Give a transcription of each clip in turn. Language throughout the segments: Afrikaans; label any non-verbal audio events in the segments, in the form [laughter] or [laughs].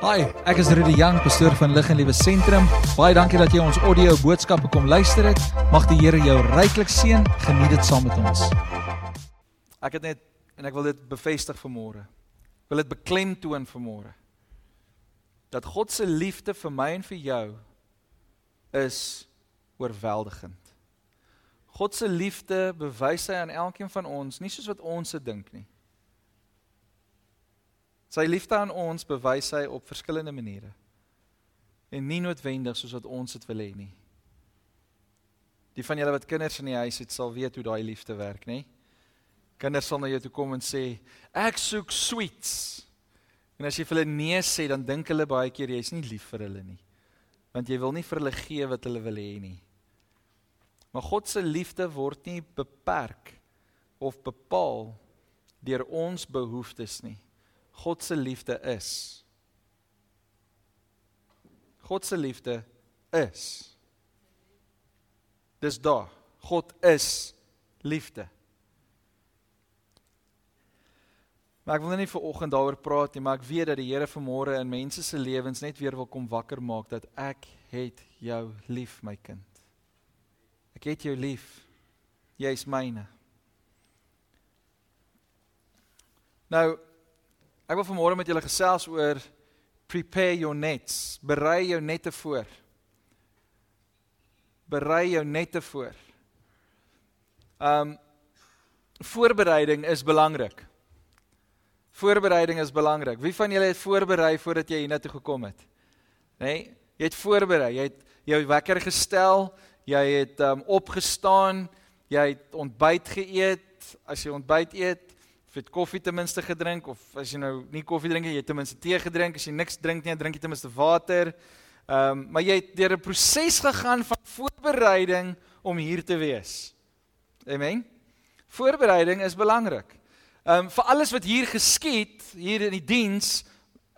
Hi, ek is Rudy Jang, pastoor van Lig en Liewe Sentrum. Baie dankie dat jy ons audio boodskappe kom luister het. Mag die Here jou ryklik seën. Geniet dit saam met ons. Ek het net en ek wil dit bevestig vanmôre. Ek wil dit beklemtoon vanmôre. Dat God se liefde vir my en vir jou is oorweldigend. God se liefde bewys hy aan elkeen van ons, nie soos wat ons se dink nie. Sy liefde aan ons bewys hy op verskillende maniere. En nie noodwendig soos wat ons dit wil hê nie. Die van julle wat kinders in die huis het, sal weet hoe daai liefde werk, nê? Kinders sal na jou toe kom en sê, "Ek soek sweets." En as jy vir hulle nee sê, dan dink hulle baie keer jy's nie lief vir hulle nie. Want jy wil nie vir hulle gee wat hulle wil hê nie. Maar God se liefde word nie beperk of bepaal deur ons behoeftes nie. God se liefde is. God se liefde is. Dis daar. God is liefde. Maar ek wil nie vir oggend daaroor praat nie, maar ek weet dat die Here vanmôre in mense se lewens net weer wil kom wakker maak dat ek het jou lief, my kind. Ek het jou lief. Jy is myne. Nou Ek wil vanmôre met julle gesels oor prepare your nets. Berei jou nette voor. Berei jou nette voor. Um voorbereiding is belangrik. Voorbereiding is belangrik. Wie van julle het voorberei voordat jy hiernatoe gekom het? Nê? Nee? Jy het voorberei. Jy het jou wekker gestel. Jy het um opgestaan. Jy het ontbyt geëet. As jy ontbyt eet, of jy het koffie ten minste gedrink of as jy nou nie koffie drink nie, jy het ten minste tee gedrink, as jy niks drink nie, drink jy ten minste water. Ehm um, maar jy het deur 'n proses gegaan van voorbereiding om hier te wees. Amen. Voorbereiding is belangrik. Ehm um, vir alles wat hier geskied hier in die diens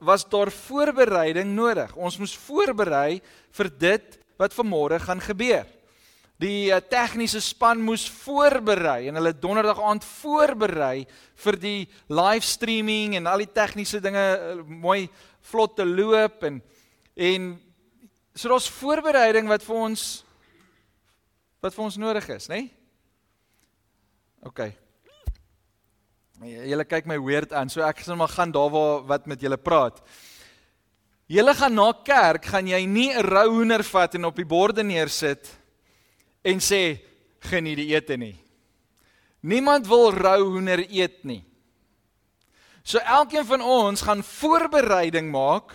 was daar voorbereiding nodig. Ons moes voorberei vir dit wat vanmôre gaan gebeur. Die uh, tegniese span moes voorberei en hulle donderdag aand voorberei vir die live streaming en al die tegniese dinge uh, mooi vlot te loop en en so daar's voorbereiding wat vir ons wat vir ons nodig is, nê? Nee? OK. Julle kyk my weird aan, so ek gaan maar gaan daar waar wat met julle praat. Julle gaan na kerk, gaan jy nie 'n rou hoender vat en op die borde neersit nie en sê geniet die ete nie. Niemand wil rou hoender eet nie. So elkeen van ons gaan voorbereiding maak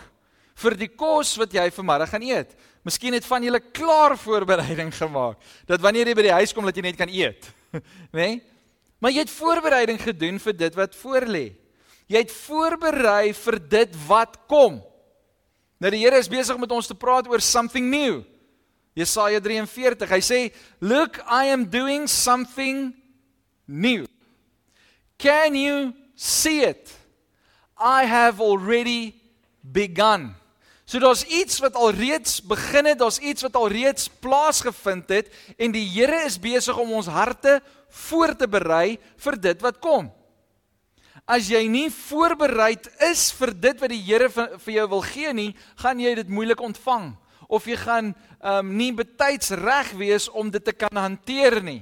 vir die kos wat jy vanmiddag gaan eet. Miskien het van julle klaar voorbereiding gemaak dat wanneer jy by die huis kom dat jy net kan eet. [laughs] Né? Nee? Maar jy het voorbereiding gedoen vir dit wat voorlê. Jy het voorberei vir dit wat kom. Nou die Here is besig met ons te praat oor something new. Jesaja 43. Hy sê, "Look, I am doing something new. Can you see it? I have already begun." So daar's iets wat alreeds begin het, daar's iets wat alreeds plaasgevind het en die Here is besig om ons harte voor te berei vir dit wat kom. As jy nie voorbereid is vir dit wat die Here vir jou wil gee nie, gaan jy dit moeilik ontvang of jy gaan um nie betyds reg wees om dit te kan hanteer nie.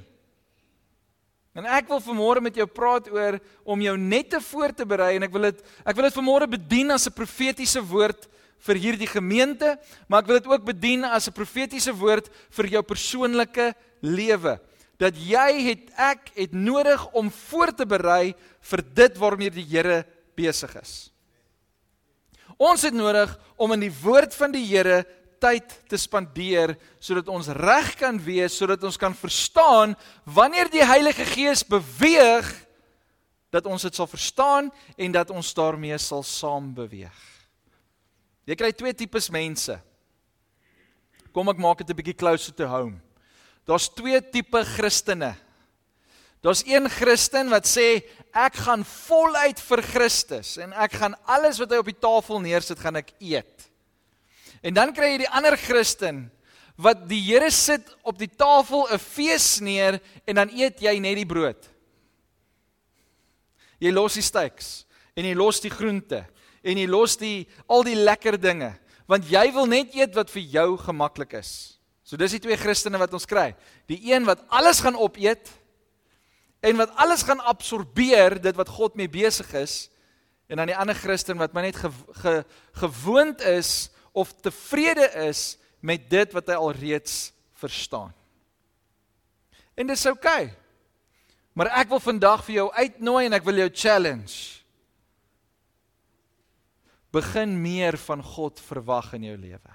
En ek wil vanmôre met jou praat oor om jou net te voor te berei en ek wil dit ek wil dit vanmôre bedien as 'n profetiese woord vir hierdie gemeente, maar ek wil dit ook bedien as 'n profetiese woord vir jou persoonlike lewe. Dat jy het ek het nodig om voor te berei vir dit waarmee die Here besig is. Ons het nodig om in die woord van die Here tyd te spandeer sodat ons reg kan wees, sodat ons kan verstaan wanneer die Heilige Gees beweeg dat ons dit sal verstaan en dat ons daarmee sal saam beweeg. Jy kry twee tipes mense. Kom ek maak dit 'n bietjie closer to home. Daar's twee tipe Christene. Daar's een Christen wat sê ek gaan voluit vir Christus en ek gaan alles wat hy op die tafel neersit gaan ek eet. En dan kry jy die ander Christen wat die Here sit op die tafel 'n fees neer en dan eet jy net die brood. Jy los die steaks en jy los die groente en jy los die al die lekker dinge want jy wil net eet wat vir jou gemaklik is. So dis die twee Christene wat ons kry. Die een wat alles gaan opeet en wat alles gaan absorbeer dit wat God mee besig is en dan die ander Christen wat maar net ge, ge, gewoond is of tevrede is met dit wat hy alreeds verstaan. En dis oukei. Okay. Maar ek wil vandag vir jou uitnooi en ek wil jou challenge. Begin meer van God verwag in jou lewe.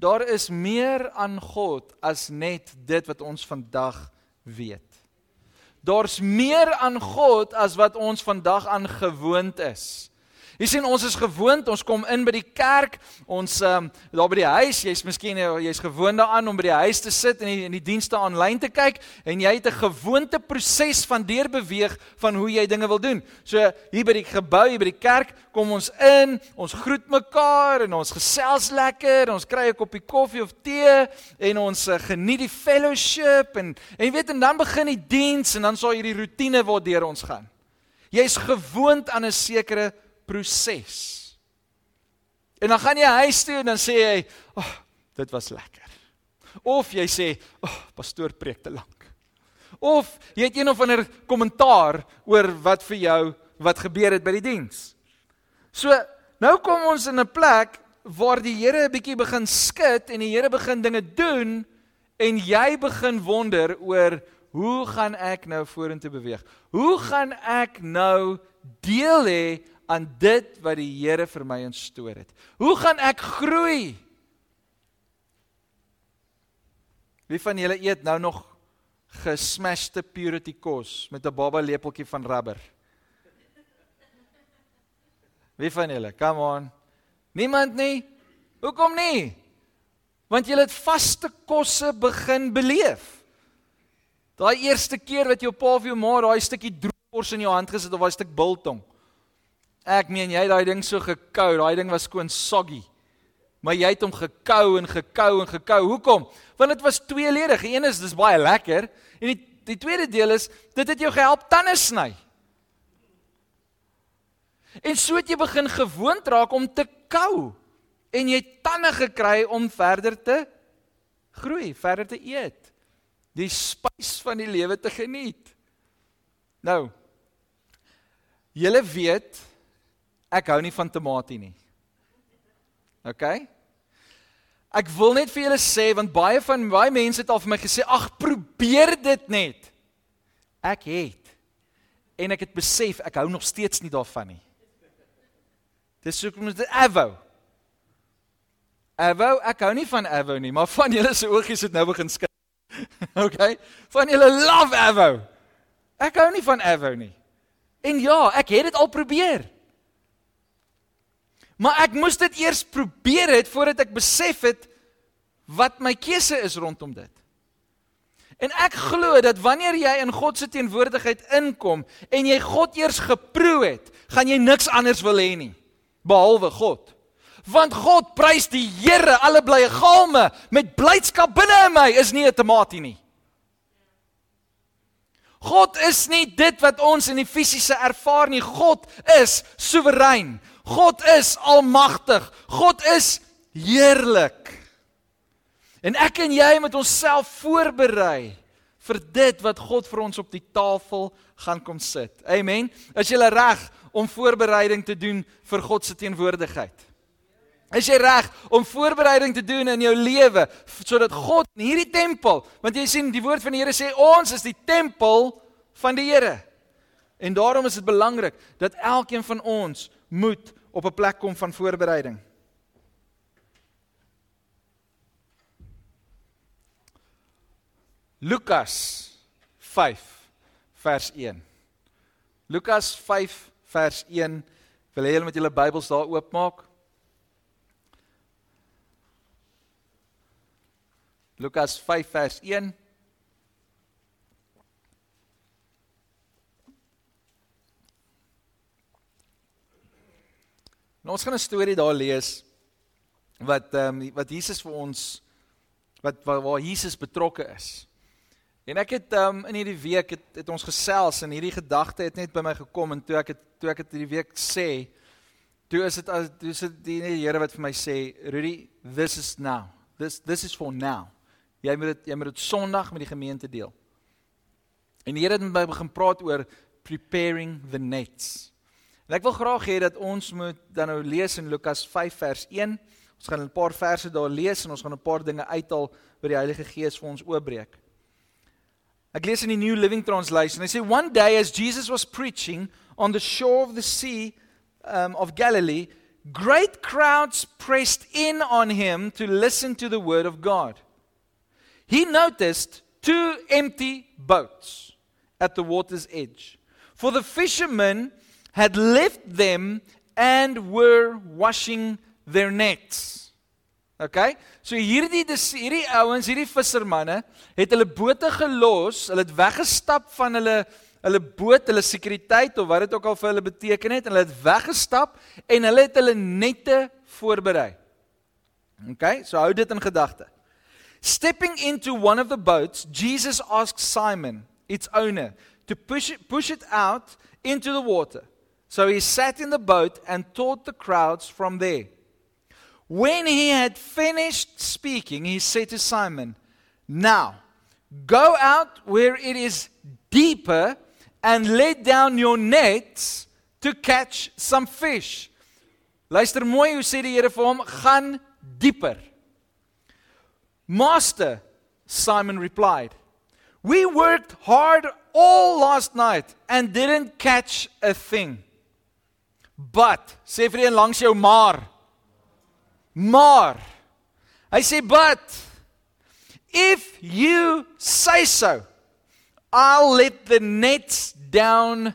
Daar is meer aan God as net dit wat ons vandag weet. Daar's meer aan God as wat ons vandag aan gewoond is. Jy sien ons is gewoond, ons kom in by die kerk, ons um, daar by die huis, jy's miskien eh, jy's gewoond daaraan om by die huis te sit en die, en die dienste aanlyn te kyk en jy het 'n gewoonte proses van deurbeweeg van hoe jy dinge wil doen. So hier by die gebou, hier by die kerk, kom ons in, ons groet mekaar en ons gesels lekker, ons kry 'n koppie koffie of tee en ons uh, geniet die fellowship en en jy weet en dan begin die diens en dan sal hierdie rotine waardeur ons gaan. Jy's gewoond aan 'n sekere proses. En dan gaan jy huis toe en dan sê jy, "Ag, oh, dit was lekker." Of jy sê, "Ag, oh, pastoor preek te lank." Of jy het een of ander kommentaar oor wat vir jou wat gebeur het by die diens. So, nou kom ons in 'n plek waar die Here 'n bietjie begin skud en die Here begin dinge doen en jy begin wonder oor hoe gaan ek nou vorentoe beweeg? Hoe gaan ek nou deel hê aan dit wat die Here vir my instoor het. Hoe gaan ek groei? Wie van julle eet nou nog gesmashte purity kos met 'n baba lepeltjie van rubber? Wie van julle? Come on. Niemand nie. Hoekom nie? Want jy het vaste kosse begin beleef. Daai eerste keer wat jou pa of jou ma daai stukkie droogkos in jou hand gesit of daai stuk biltong. Ek meen jy het daai ding so gekou, daai ding was skoon soggy. Maar jy het hom gekou en gekou en gekou. Hoekom? Want dit was tweeledig. Een is dis baie lekker en die die tweede deel is dit het jou gehelp tande sny. En so het jy begin gewoond raak om te kou en jy tande gekry om verder te groei, verder te eet. Die spys van die lewe te geniet. Nou. Julle weet Ek hou nie van tamatie nie. OK? Ek wil net vir julle sê want baie van baie mense het al vir my gesê, "Ag, probeer dit net." Ek het en ek het besef ek hou nog steeds nie daarvan nie. Dis so kom dit Avo. Avo, ek hou nie van Avo nie, maar van julle se oogies het nou begin skyn. [laughs] OK? Van julle love Avo. Ek hou nie van Avo nie. En ja, ek het dit al probeer. Maar ek moes dit eers probeer het voordat ek besef het wat my keuse is rondom dit. En ek glo dat wanneer jy in God se teenwoordigheid inkom en jy God eers geproe het, gaan jy niks anders wil hê nie behalwe God. Want God prys die Here alle blye galme met blydskap binne in my is nie 'n tamatie nie. God is nie dit wat ons in die fisiese ervaar nie. God is soewerein. God is almagtig. God is heerlik. En ek en jy moet onsself voorberei vir dit wat God vir ons op die tafel gaan kom sit. Amen. Is jy reg om voorbereiding te doen vir God se teenwoordigheid? Is jy reg om voorbereiding te doen in jou lewe sodat God in hierdie tempel, want jy sien die woord van die Here sê ons is die tempel van die Here. En daarom is dit belangrik dat elkeen van ons moet op 'n plek kom van voorbereiding. Lukas 5 vers 1. Lukas 5 vers 1. Wil jy met julle Bybels daar oopmaak? Lukas 5 vers 1. Nou ons gaan 'n storie daar lees wat ehm um, wat Jesus vir ons wat waar, Jesus betrokke is. En ek het ehm um, in hierdie week het, het ons gesels en hierdie gedagte het net by my gekom en toe ek het toe ek dit hierdie week sê Toe is dit as toe is dit die Here wat vir my sê, Rudy, this is now. This this is for now. Jy moet dit jy moet dit Sondag met die gemeente deel. En die Here het met my begin praat oor preparing the nets. En ek wil graag hê dat ons moet dan nou lees in Lukas 5 vers 1. Ons gaan 'n paar verse daar lees en ons gaan 'n paar dinge uithaal wat die Heilige Gees vir ons oopbreek. Ek lees in die New Living Translation. Hy sê one day as Jesus was preaching on the shore of the sea um, of Galilee, great crowds pressed in on him to listen to the word of God. He noticed two empty boats at the water's edge. For the fishermen had left them and were washing their nets. Okay? So hierdie hierdie ouens, hierdie vissermanne, het hulle bote gelos, hulle het weggestap van hulle hulle boot, hulle sekuriteit of wat dit ook al vir hulle beteken het, hulle het weggestap en hulle het hulle nette voorberei. Okay? So hou dit in gedagte. Stepping into one of the boats, Jesus asked Simon, its owner, to push it, push it out into the water. So he sat in the boat and taught the crowds from there. When he had finished speaking, he said to Simon, Now go out where it is deeper and let down your nets to catch some fish. Luister mooi hoe sê die Here vir hom, gaan dieper. Master, Simon replied, We worked hard all last night and didn't catch a thing. But sê vir een langs jou maar. Maar hy sê but if you say so I'll let the nets down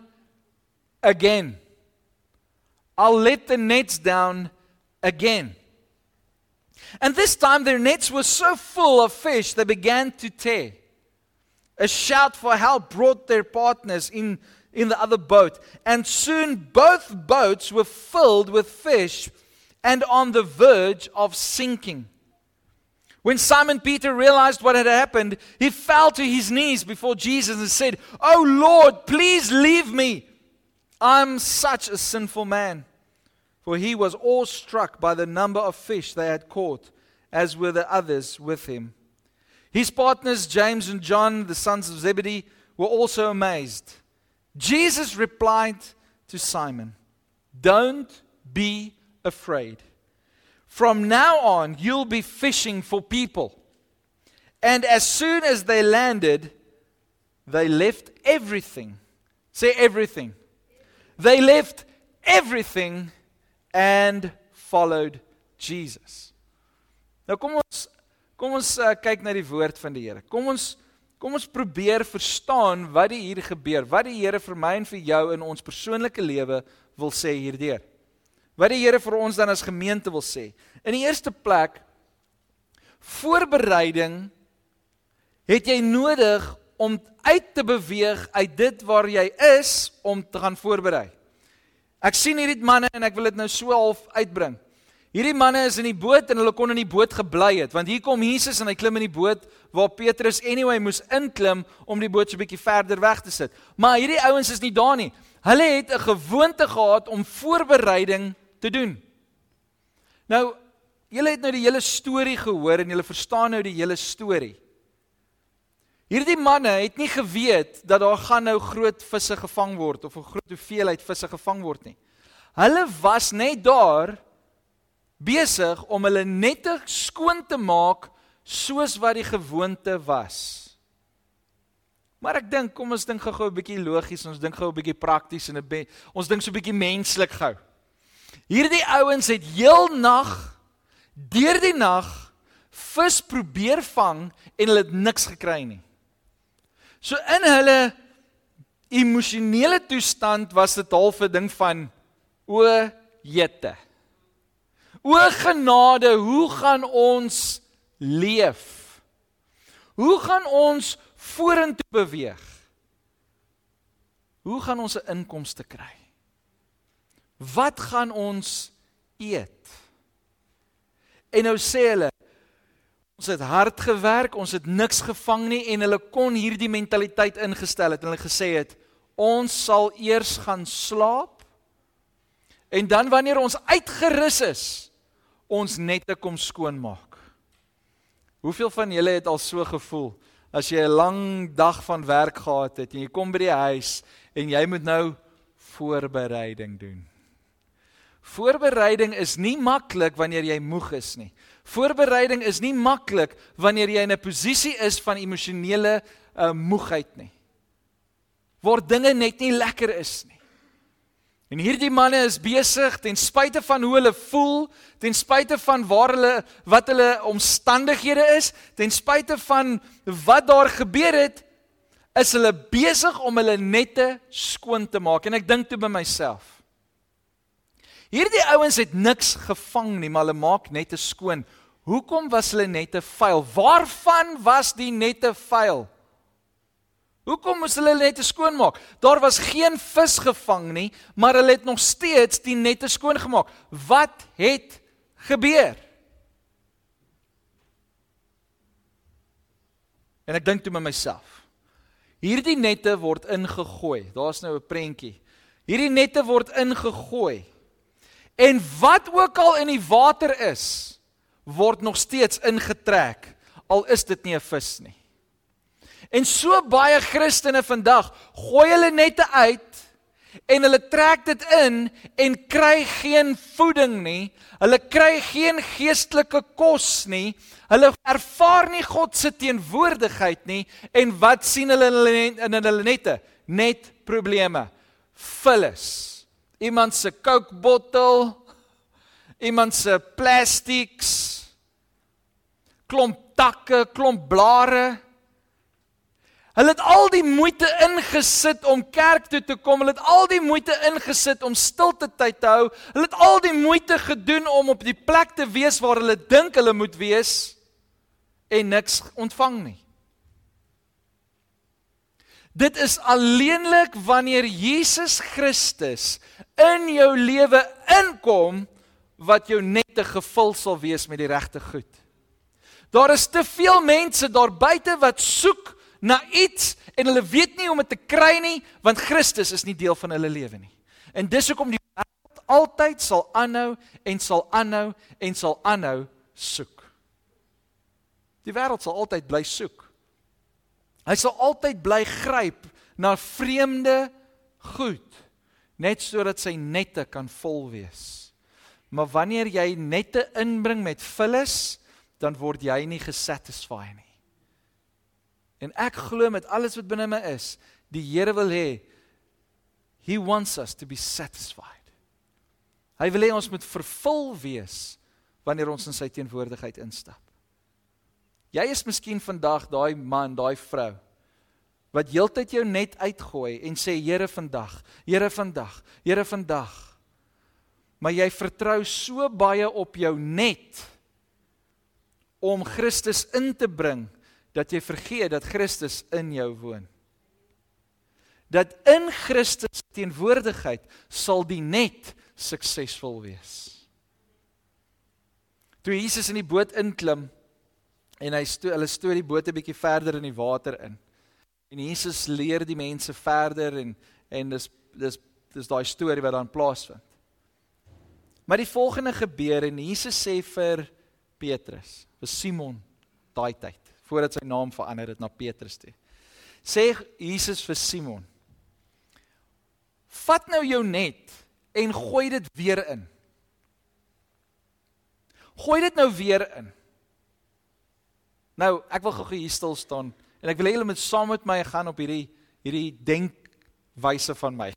again. I'll let the nets down again. And this time their nets were so full of fish they began to tear. A shout for help brought their partners in, in the other boat, and soon both boats were filled with fish and on the verge of sinking. When Simon Peter realized what had happened, he fell to his knees before Jesus and said, Oh Lord, please leave me. I'm such a sinful man. For he was awestruck by the number of fish they had caught, as were the others with him. His partners, James and John, the sons of Zebedee, were also amazed. Jesus replied to Simon, Don't be afraid. From now on, you'll be fishing for people. And as soon as they landed, they left everything. Say everything. They left everything and followed Jesus. Nou kom ons kom ons uh, kyk na die woord van die Here. Kom ons kom ons probeer verstaan wat hier gebeur. Wat die Here vir my en vir jou in ons persoonlike lewe wil sê hierdeur. Wat die Here vir ons dan as gemeente wil sê. In die eerste plek voorbereiding het jy nodig om uit te beweeg uit dit waar jy is om te gaan voorberei. Ek sien hierdie manne en ek wil dit nou so half uitbring. Hierdie manne is in die boot en hulle kon in die boot gebly het want hier kom Jesus en hy klim in die boot waar Petrus anyway moes inklim om die boot so 'n bietjie verder weg te sit. Maar hierdie ouens is nie daar nie. Hulle het 'n gewoonte gehad om voorbereiding te doen. Nou, julle het nou die hele storie gehoor en julle verstaan nou die hele storie. Hierdie manne het nie geweet dat daar gaan nou groot visse gevang word of 'n groot hoeveelheid visse gevang word nie. Hulle was net daar besig om hulle nette skoon te maak soos wat die gewoonte was. Maar ek dink kom ons dink gou-gou 'n bietjie logies, ons dink gou 'n bietjie prakties en 'n ons dink so 'n bietjie menslik gou. Hierdie ouens het heel nag deur die nag vis probeer vang en hulle het niks gekry nie. So in hulle emosionele toestand was dit half 'n ding van o jette. O genade, hoe gaan ons leef? Hoe gaan ons vorentoe beweeg? Hoe gaan ons 'n inkomste kry? Wat gaan ons eet? En nou sê hulle ons het hard gewerk, ons het niks gevang nie en hulle kon hierdie mentaliteit ingestel het. Hulle gesê het ons sal eers gaan slaap En dan wanneer ons uitgerus is, ons nette kom skoonmaak. Hoeveel van julle het al so gevoel as jy 'n lang dag van werk gehad het en jy kom by die huis en jy moet nou voorbereiding doen? Voorbereiding is nie maklik wanneer jy moeg is nie. Voorbereiding is nie maklik wanneer jy in 'n posisie is van emosionele uh, moegheid nie. Waar dinge net nie lekker is nie. En hierdie manne is besig ten spyte van hoe hulle voel, ten spyte van waar hulle wat hulle omstandighede is, ten spyte van wat daar gebeur het, is hulle besig om hulle nette skoon te maak. En ek dink toe by myself. Hierdie ouens het niks gevang nie, maar hulle maak nette skoon. Hoekom was hulle nette vuil? Waarvan was die nette vuil? Hoekom moes hulle nette skoonmaak? Daar was geen vis gevang nie, maar hulle het nog steeds die nette skoon gemaak. Wat het gebeur? En ek dink toe met myself. Hierdie nette word ingegooi. Daar's nou 'n prentjie. Hierdie nette word ingegooi. En wat ook al in die water is, word nog steeds ingetrek al is dit nie 'n vis nie. En so baie Christene vandag gooi hulle nette uit en hulle trek dit in en kry geen voeding nie. Hulle kry geen geestelike kos nie. Hulle ervaar nie God se teenwoordigheid nie en wat sien hulle in hulle nette? Net probleme. Vullis. Iemand se Coke bottel, iemand se plastieks, klomp takke, klomp blare. Hulle het al die moeite ingesit om kerk toe te kom. Hulle het al die moeite ingesit om stilte tyd te hou. Hulle het al die moeite gedoen om op die plek te wees waar hulle dink hulle moet wees en niks ontvang nie. Dit is alleenlik wanneer Jesus Christus in jou lewe inkom wat jou nette gevul sal wees met die regte goed. Daar is te veel mense daar buite wat soek na iets en hulle weet nie hoe om dit te kry nie want Christus is nie deel van hulle lewe nie. En dis hoekom die wêreld altyd sal aanhou en sal aanhou en sal aanhou soek. Die wêreld sal altyd bly soek. Hy sal altyd bly gryp na vreemde goed net sodat sy nette kan vol wees. Maar wanneer jy nette inbring met vullis, dan word jy nie gesatisfy nie. En ek glo met alles wat binne my is, die Here wil hê he wants us to be satisfied. Hy wil hê ons moet vervul wees wanneer ons in sy teenwoordigheid instap. Jy is miskien vandag daai man, daai vrou wat heeltyd jou net uitgooi en sê Here vandag, Here vandag, Here vandag. Maar jy vertrou so baie op jou net om Christus in te bring dat jy vergeet dat Christus in jou woon. Dat in Christus teenwoordigheid sal die net suksesvol wees. Toe Jesus in die boot inklim en hy sto hulle stoot die boot 'n bietjie verder in die water in. En Jesus leer die mense verder en en dis dis dis daai storie wat dan plaasvind. Maar die volgende gebeur en Jesus sê vir Petrus, vir Simon daai tyd voordat sy naam verander het na Petrus toe. Sê Jesus vir Simon: Vat nou jou net en gooi dit weer in. Gooi dit nou weer in. Nou, ek wil gou hier stil staan en ek wil hê julle moet saam met my gaan op hierdie hierdie denkwyse van my.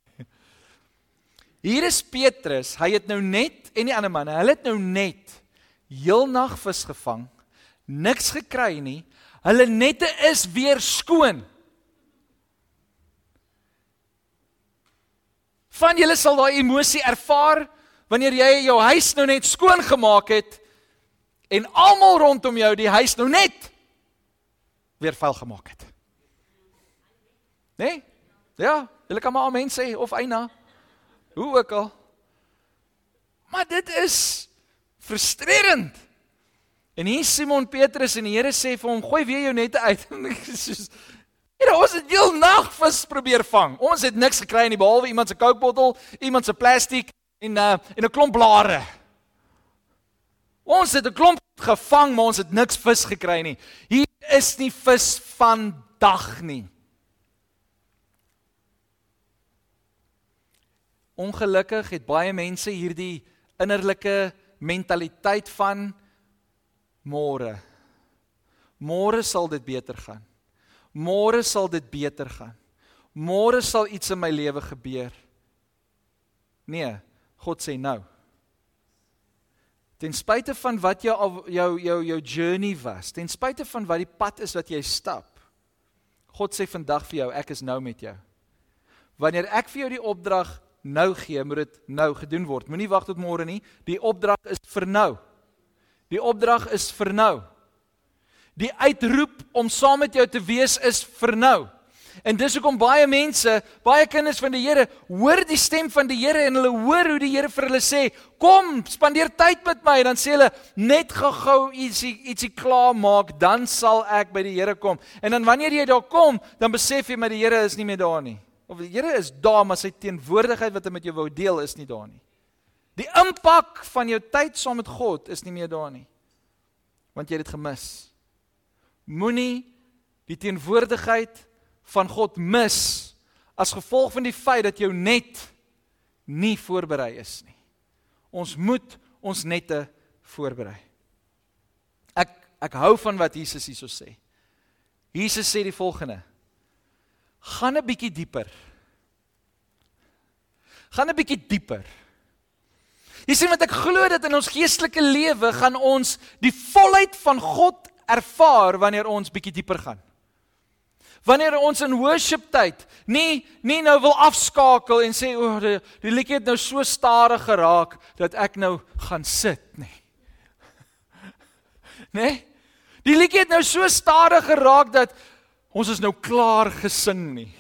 Hier is Petrus, hy het nou net en die ander manne, hulle het nou net heel nag vis gevang, niks gekry nie. Hulle nette is weer skoon. Van julle sal daai emosie ervaar wanneer jy jou huis nou net skoon gemaak het en almal rondom jou die huis nou net weer vuil gemaak het. Né? Nee? Ja, julle kan maar amen sê of eina. Hoe ook al. Maar dit is frustrerend. En hier Simon Petrus en die Here sê vir hom: "Gooi weer jou nette uit." [laughs] Soos Here, ons het heel nag vis probeer vang. Ons het niks gekry nie behalwe iemand se kookbottel, iemand se plastiek en uh, en 'n klomp blare. Ons het 'n klomp gevang, maar ons het niks vis gekry nie. Hier is nie vis vandag nie. Ongelukkig het baie mense hierdie innerlike mentaliteit van môre. Môre sal dit beter gaan. Môre sal dit beter gaan. Môre sal iets in my lewe gebeur. Nee, God sê nou. Ten spyte van wat jou jou jou jou journey was, ten spyte van wat die pad is wat jy stap. God sê vandag vir jou, ek is nou met jou. Wanneer ek vir jou die opdrag nou gee, moet dit nou gedoen word. Moenie wag tot môre nie. Die opdrag is vir nou. Die opdrag is vir nou. Die uitroep om saam met jou te wees is vir nou. En dis hoekom baie mense, baie kinders van die Here, hoor die stem van die Here en hulle hoor hoe die Here vir hulle sê, "Kom, spandeer tyd met my." Dan sê hulle, "Net gou-gou ietsie ietsie klaar maak, dan sal ek by die Here kom." En dan wanneer jy daar kom, dan besef jy maar die Here is nie meer daar nie. Of die Here is daar, maar sy teenwoordigheid wat hy met jou wou deel is nie daar nie. Die impak van jou tyd saam met God is nie meer daar nie. Want jy het dit gemis moenie die teenwoordigheid van God mis as gevolg van die feit dat jou net nie voorberei is nie. Ons moet ons nette voorberei. Ek ek hou van wat Jesus hierso sê. Jesus sê die volgende: Gaan 'n bietjie dieper. Gaan 'n bietjie dieper. Jy sien wat ek glo dat in ons geestelike lewe gaan ons die volheid van God ervaar wanneer ons bietjie dieper gaan. Wanneer ons in worship tyd nie nie nou wil afskakel en sê o, oh, die, die liedjie het nou so stadig geraak dat ek nou gaan sit nie. Né? [laughs] Nee? Die liedjie het nou so stadig geraak dat ons is nou klaar gesing nie.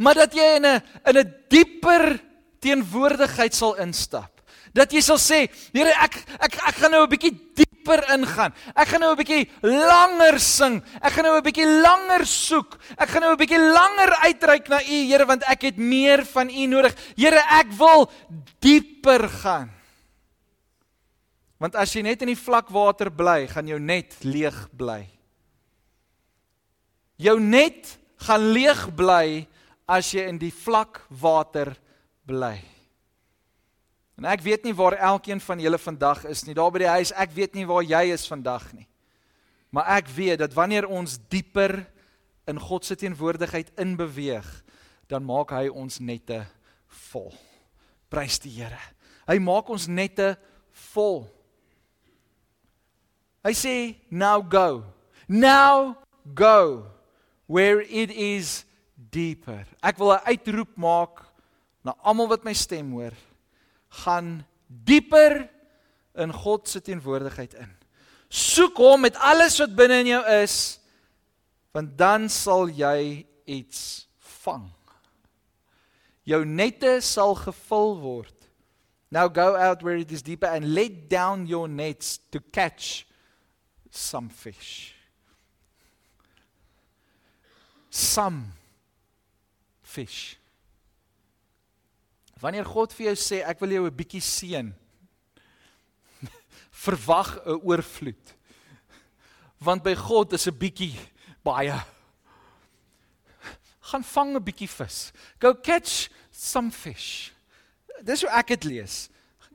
Maar dat jy in 'n in 'n dieper teenwoordigheid sal instap. Dat jy sal sê, Here, ek ek ek gaan nou 'n bietjie dieper ingaan. Ek gaan nou 'n bietjie langer sing. Ek gaan nou 'n bietjie langer soek. Ek gaan nou 'n bietjie langer uitreik na U, Here, want ek het meer van U nodig. Here, ek wil dieper gaan. Want as jy net in die vlak water bly, gaan jou net leeg bly. Jou net gaan leeg bly as jy in die vlak water bly. En ek weet nie waar elkeen van julle vandag is nie. Daar by die huis, ek weet nie waar jy is vandag nie. Maar ek weet dat wanneer ons dieper in God se teenwoordigheid inbeweeg, dan maak hy ons nette vol. Prys die Here. Hy maak ons nette vol. Hy sê, "Now go. Now go where it is deeper." Ek wil 'n uitroep maak na almal wat my stem hoor gaan dieper in God se teenwoordigheid in. Soek hom met alles wat binne in jou is, want dan sal jy iets vang. Jou nette sal gevul word. Now go out where it is deeper and let down your nets to catch some fish. Some fish. Wanneer God vir jou sê ek wil jou 'n bietjie seën, [laughs] verwag 'n oorvloed. Want by God is 'n bietjie baie. Gaan vang 'n bietjie vis. Go catch some fish. Dis hoe ek dit lees.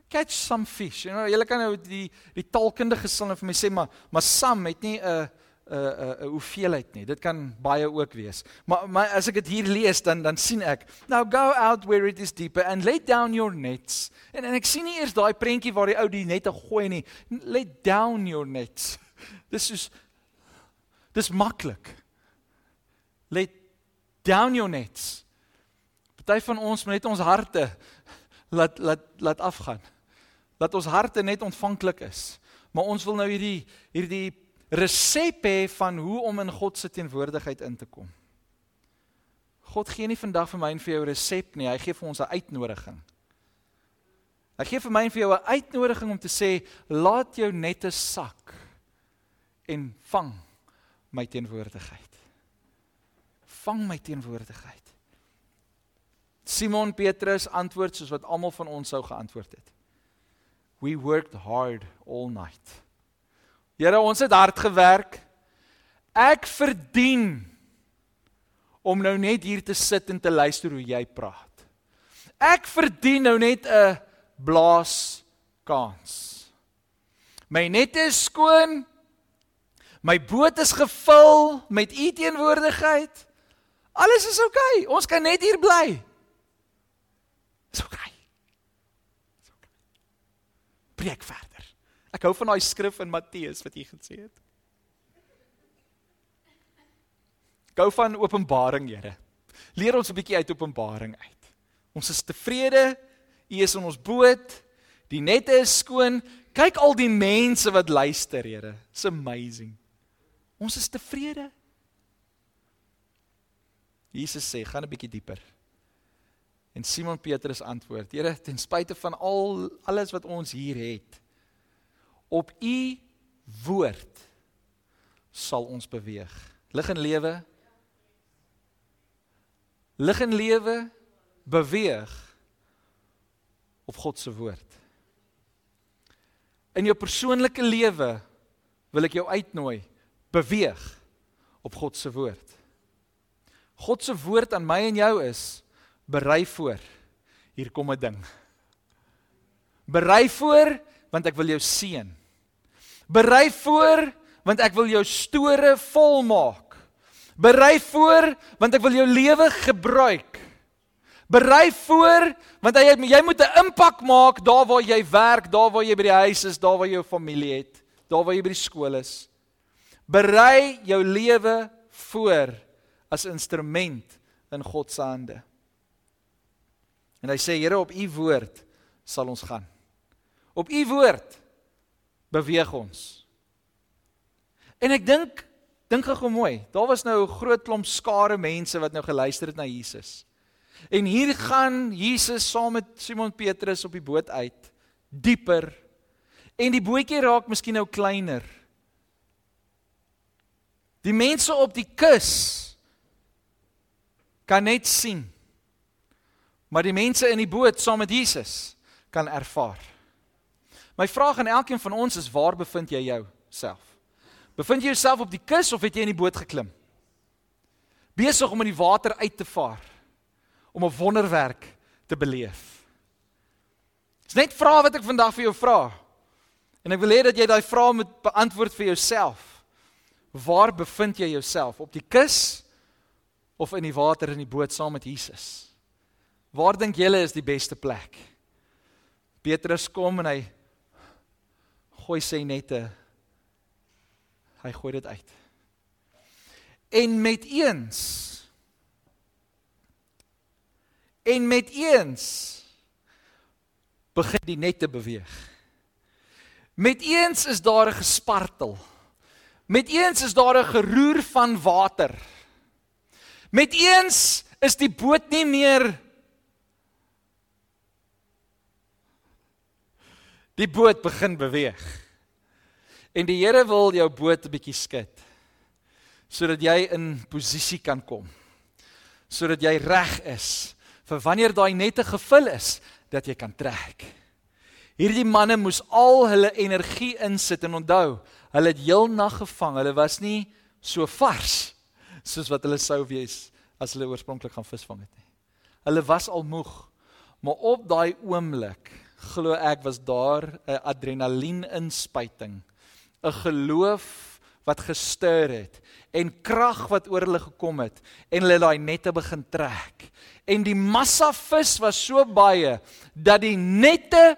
Catch some fish. You know, jy kan nou die die taalkundige sin vir my sê maar maar some het nie 'n 'n 'n 'n hoeveelheid nie. Dit kan baie ook wees. Maar maar as ek dit hier lees dan dan sien ek, now go out where it is deeper and lay down your nets. En en ek sien nie eers daai prentjie waar die ou die nette gooi nie. Lay down your nets. [laughs] Dis is dis maklik. Lay down your nets. Party van ons moet net ons harte laat laat laat afgaan. Laat ons harte net ontvanklik is. Maar ons wil nou hierdie hierdie resep hê van hoe om in God se teenwoordigheid in te kom. God gee nie vandag vir my en vir jou 'n resep nie, hy gee vir ons 'n uitnodiging. Hy gee vir my en vir jou 'n uitnodiging om te sê, laat jou nette sak en vang my teenwoordigheid. Vang my teenwoordigheid. Simon Petrus antwoord soos wat almal van ons sou geantwoord het. We worked hard all night. Here, ons het hard gewerk. Ek verdien om nou net hier te sit en te luister hoe jy praat. Ek verdien nou net 'n blaas kans. My net is skoon. My boot is gevul met u teenwoordigheid. Alles is oukei. Okay. Ons kan net hier bly. Dis oukei. Okay. Dis oukei. Okay. Preek verder. Ek hou van daai skrif in Matteus wat jy gesê het. Gou van Openbaring, Here. Leer ons 'n bietjie uit Openbaring uit. Ons is tevrede. U is in ons boot. Die nette is skoon. Kyk al die mense wat luister, Here. It's amazing. Ons is tevrede. Jesus sê, gaan 'n bietjie dieper. En Simon Petrus antwoord: Here, ten spyte van al alles wat ons hier het, op u woord sal ons beweeg. Lig en lewe. Lig en lewe beweeg op God se woord. In jou persoonlike lewe wil ek jou uitnooi beweeg op God se woord. God se woord aan my en jou is berei voor. Hier kom 'n ding. Berei voor want ek wil jou seën. Berei voor want ek wil jou store volmaak. Berei voor want ek wil jou lewe gebruik. Berei voor want jy jy moet 'n impak maak daar waar jy werk, daar waar jy by die huis is, daar waar jy jou familie het, daar waar jy by die skool is. Berei jou lewe voor as instrument in God se hande. En hy sê Here op u woord sal ons gaan. Op u woord beweeg ons. En ek dink dink gou mooi, daar was nou 'n groot klomp skare mense wat nou geluister het na Jesus. En hier gaan Jesus saam met Simon Petrus op die boot uit, dieper. En die bootjie raak miskien nou kleiner. Die mense op die kus kan net sien. Maar die mense in die boot saam met Jesus kan ervaar. My vraag aan elkeen van ons is waar bevind jy jouself? Bevind jy jouself op die kus of het jy in die boot geklim? Besig om in die water uit te vaar om 'n wonderwerk te beleef. Dis net vrae wat ek vandag vir jou vra. En ek wil hê dat jy daai vrae moet beantwoord vir jouself. Waar bevind jy jouself? Op die kus of in die water in die boot saam met Jesus? Waar dink julle is die beste plek? Petrus kom en hy gooi sy nette. Hy gooi dit uit. En met eens En met eens begin die nette beweeg. Met eens is daar 'n gespartel. Met eens is daar 'n geroer van water. Met eens is die boot nie meer Die boot begin beweeg. En die Here wil jou boot 'n bietjie skud sodat jy in posisie kan kom. Sodat jy reg is vir wanneer daai nette gevul is dat jy kan trek. Hierdie manne moes al hulle energie insit en onthou, hulle het heel nag gevang. Hulle was nie so vars soos wat hulle sou wees as hulle oorspronklik gaan visvang het nie. Hulle was al moeg. Maar op daai oomblik glo ek was daar 'n adrenalien inspuiting, 'n geloof wat gestuur het en krag wat oor hulle gekom het en hulle daai nette begin trek. En die massa vis was so baie dat die nette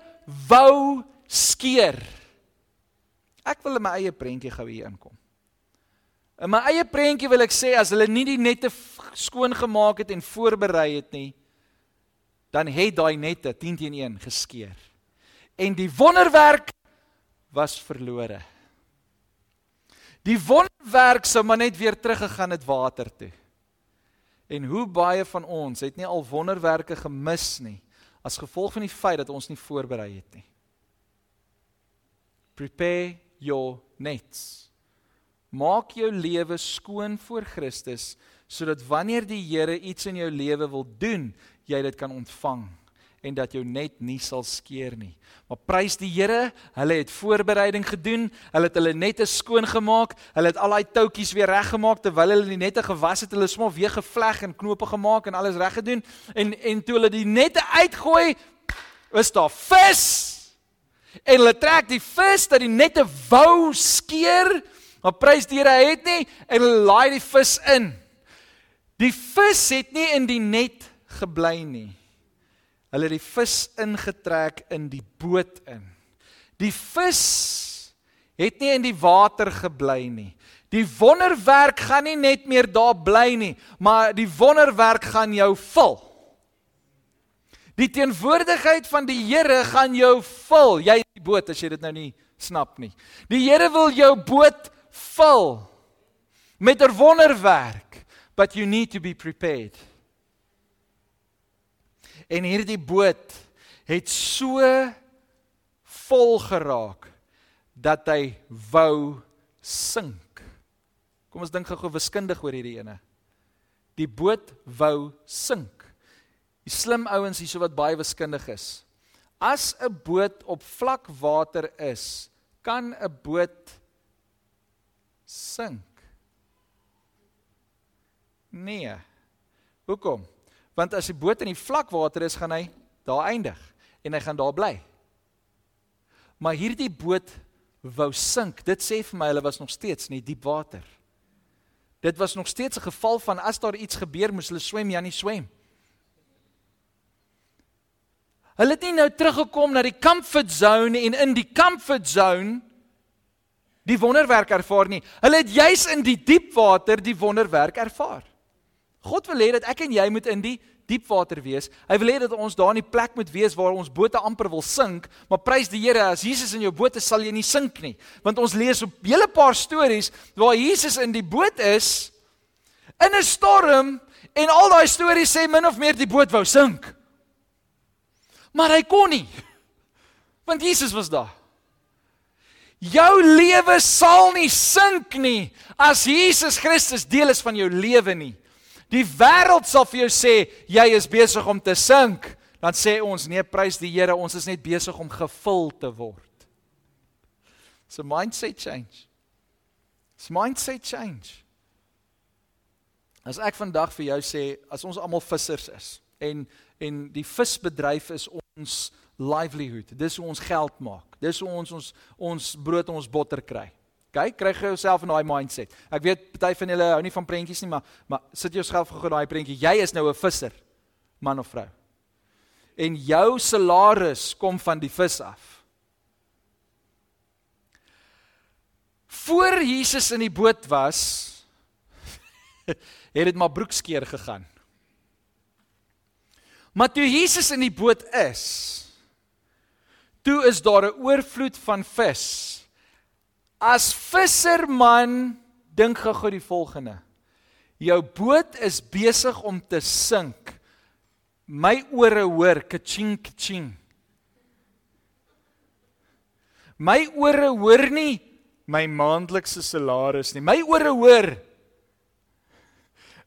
wou skeer. Ek wil in my eie prentjie gou hier inkom. In my eie prentjie wil ek sê as hulle nie die nette skoon gemaak het en voorberei het nie, dan het daai nette 10 teen 1 geskeur. En die wonderwerk was verlore. Die wonderwerk sou maar net weer teruggegaan het water toe. En hoe baie van ons het nie al wonderwerke gemis nie as gevolg van die feit dat ons nie voorberei het nie. Prepare your nets. Maak jou lewe skoon voor Christus sodat wanneer die Here iets in jou lewe wil doen, jy dit kan ontvang en dat jou net nie sal skeer nie. Maar prys die Here, hulle het voorbereiding gedoen, hulle het hulle nette skoon gemaak, hulle het al daai toutjies weer reggemaak terwyl hulle die nette gewas het, hulle smof weer gevleg en knope gemaak en alles reg gedoen en en toe hulle die nette uitgooi, is daar vis. En hulle trek die vis dat die nette wou skeer, maar prys die Here het nie en hulle laai die vis in. Die vis het nie in die net gebly nie. Hulle het die vis ingetrek in die boot in. Die vis het nie in die water gebly nie. Die wonderwerk gaan nie net meer daar bly nie, maar die wonderwerk gaan jou vul. Die teenwoordigheid van die Here gaan jou vul. Jy die boot as jy dit nou nie snap nie. Die Here wil jou boot vul met 'n wonderwerk, but you need to be prepared. En hierdie boot het so vol geraak dat hy wou sink. Kom ons dink gou-gou wiskundig oor hierdie ene. Die boot wou sink. Die slim ouens hierso wat baie wiskundig is. As 'n boot op vlak water is, kan 'n boot sink. Nee. Hoekom? Want as die boot in die vlak water is, gaan hy daar eindig en hy gaan daar bly. Maar hierdie boot wou sink. Dit sê vir my hulle was nog steeds in die diep water. Dit was nog steeds 'n geval van as daar iets gebeur, moes hulle swem, ja nie swem. Hulle het nie nou teruggekom na die comfort zone en in die comfort zone die wonderwerk ervaar nie. Hulle het juis in die diep water die wonderwerk ervaar. God wil hê dat ek en jy moet in die diep water wees. Hy wil hê dat ons daar in die plek moet wees waar ons bote amper wil sink, maar prys die Here, as Jesus in jou boot is, sal jy nie sink nie. Want ons lees op hele paar stories waar Jesus in die boot is in 'n storm en al daai stories sê min of meer die boot wou sink. Maar hy kon nie. Want Jesus was daar. Jou lewe sal nie sink nie as Jesus Christus deel is van jou lewe nie. Die wêreld sal vir jou sê jy is besig om te sink. Dan sê ons nee, prys die Here, ons is net besig om gevul te word. So mindset change. It's mindset change. As ek vandag vir jou sê as ons almal vissers is en en die visbedryf is ons livelihood. Dis hoe ons geld maak. Dis hoe ons ons ons brood en ons botter kry. OK, kry jy jouself in daai mindset. Ek weet party van julle hou nie van prentjies nie, maar maar sit jouself gou in daai prentjie. Jy is nou 'n visser, man of vrou. En jou salaris kom van die vis af. Voor Jesus in die boot was, [laughs] het dit maar broekskeer gegaan. Maar toe Jesus in die boot is, toe is daar 'n oorvloed van vis As visserman dink gou die volgende. Jou boot is besig om te sink. My ore hoor kaching kaching. My ore hoor nie my maandelikse salaris nie. My ore hoor